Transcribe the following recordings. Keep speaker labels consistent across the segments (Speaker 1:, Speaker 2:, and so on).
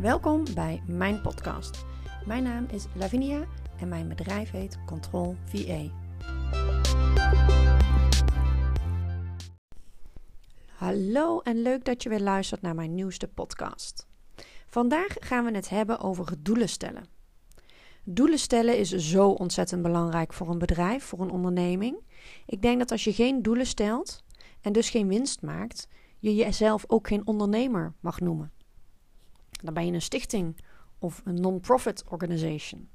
Speaker 1: Welkom bij mijn podcast. Mijn naam is Lavinia en mijn bedrijf heet Control VA. Hallo en leuk dat je weer luistert naar mijn nieuwste podcast. Vandaag gaan we het hebben over doelen stellen. Doelen stellen is zo ontzettend belangrijk voor een bedrijf, voor een onderneming. Ik denk dat als je geen doelen stelt en dus geen winst maakt, je jezelf ook geen ondernemer mag noemen. Dan ben je een stichting of een non-profit organization.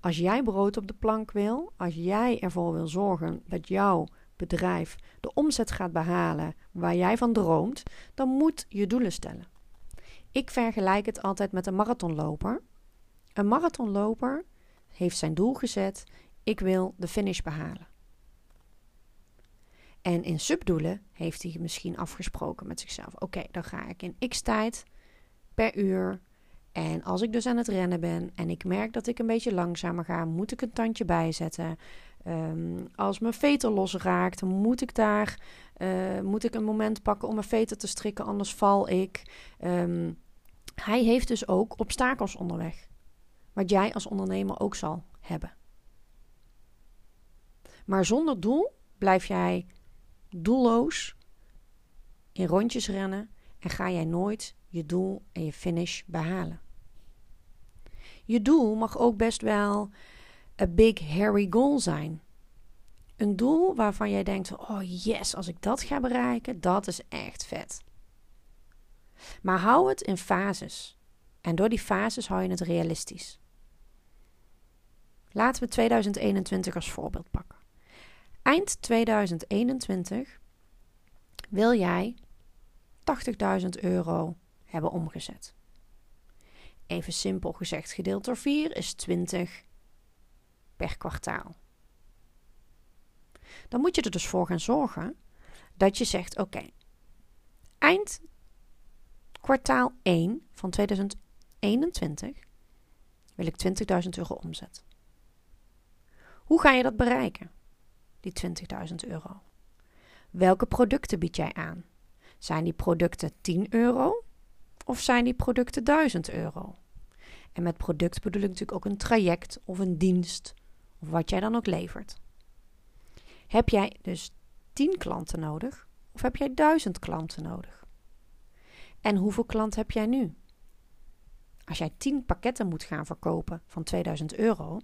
Speaker 1: Als jij brood op de plank wil, als jij ervoor wil zorgen dat jouw bedrijf de omzet gaat behalen waar jij van droomt, dan moet je doelen stellen. Ik vergelijk het altijd met een marathonloper. Een marathonloper heeft zijn doel gezet: ik wil de finish behalen. En in subdoelen heeft hij misschien afgesproken met zichzelf: oké, dan ga ik in x tijd per uur. En als ik dus aan het rennen ben en ik merk dat ik een beetje langzamer ga, moet ik een tandje bijzetten. Um, als mijn veter losraakt, moet ik daar uh, moet ik een moment pakken om mijn veter te strikken, anders val ik. Um, hij heeft dus ook obstakels onderweg. Wat jij als ondernemer ook zal hebben. Maar zonder doel blijf jij doelloos in rondjes rennen en ga jij nooit je doel en je finish behalen. Je doel mag ook best wel een big hairy goal zijn. Een doel waarvan jij denkt: oh yes, als ik dat ga bereiken, dat is echt vet. Maar hou het in fases. En door die fases hou je het realistisch. Laten we 2021 als voorbeeld pakken. Eind 2021 wil jij 80.000 euro hebben omgezet. Even simpel gezegd, gedeeld door 4 is 20 per kwartaal. Dan moet je er dus voor gaan zorgen dat je zegt: oké, eind kwartaal 1 van 2021 wil ik 20.000 euro omzet. Hoe ga je dat bereiken, die 20.000 euro? Welke producten bied jij aan? Zijn die producten 10 euro of zijn die producten 1000 euro? En met product bedoel ik natuurlijk ook een traject of een dienst of wat jij dan ook levert. Heb jij dus 10 klanten nodig of heb jij 1000 klanten nodig? En hoeveel klanten heb jij nu? Als jij 10 pakketten moet gaan verkopen van 2000 euro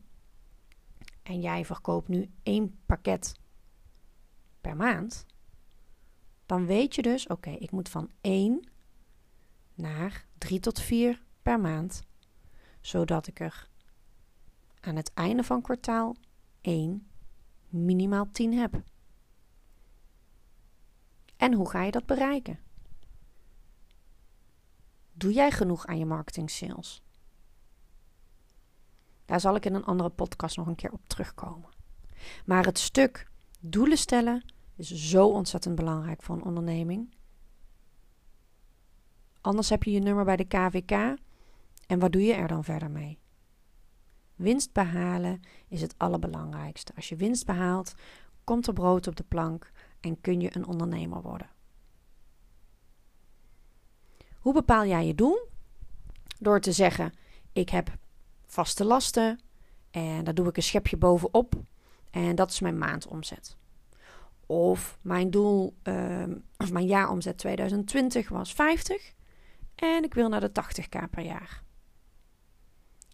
Speaker 1: en jij verkoopt nu één pakket per maand, dan weet je dus: oké, ik moet van 1 naar 3 tot 4 per maand, zodat ik er aan het einde van kwartaal 1 minimaal 10 heb. En hoe ga je dat bereiken? Doe jij genoeg aan je marketing sales? Daar zal ik in een andere podcast nog een keer op terugkomen. Maar het stuk doelen stellen is zo ontzettend belangrijk voor een onderneming. Anders heb je je nummer bij de KVK en wat doe je er dan verder mee? Winst behalen is het allerbelangrijkste. Als je winst behaalt, komt er brood op de plank en kun je een ondernemer worden. Hoe bepaal jij je doel? Door te zeggen: ik heb vaste lasten en daar doe ik een schepje bovenop en dat is mijn maandomzet. Of mijn doel, um, of mijn jaaromzet 2020 was 50 en ik wil naar de 80k per jaar.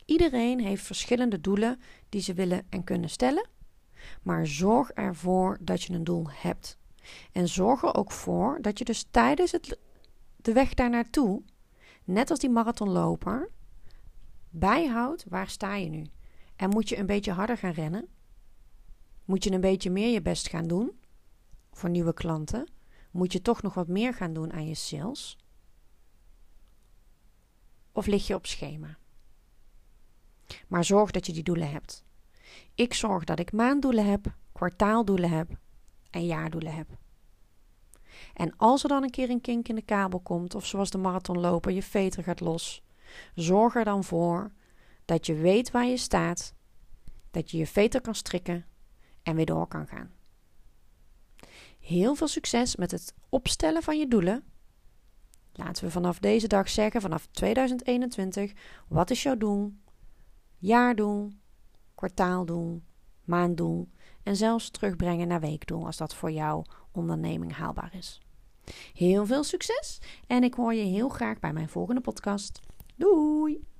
Speaker 1: Iedereen heeft verschillende doelen die ze willen en kunnen stellen, maar zorg ervoor dat je een doel hebt. En zorg er ook voor dat je dus tijdens het, de weg daar naartoe, net als die marathonloper, bijhoudt waar sta je nu. En moet je een beetje harder gaan rennen? Moet je een beetje meer je best gaan doen voor nieuwe klanten? Moet je toch nog wat meer gaan doen aan je sales? Of lig je op schema? Maar zorg dat je die doelen hebt. Ik zorg dat ik maanddoelen heb, kwartaaldoelen heb en jaardoelen heb. En als er dan een keer een kink in de kabel komt, of zoals de marathonloper, je veter gaat los, zorg er dan voor dat je weet waar je staat, dat je je veter kan strikken en weer door kan gaan. Heel veel succes met het opstellen van je doelen Laten we vanaf deze dag zeggen, vanaf 2021, wat is jouw doel? Jaardoel, kwartaaldoel, maanddoel en zelfs terugbrengen naar weekdoel als dat voor jouw onderneming haalbaar is. Heel veel succes en ik hoor je heel graag bij mijn volgende podcast. Doei!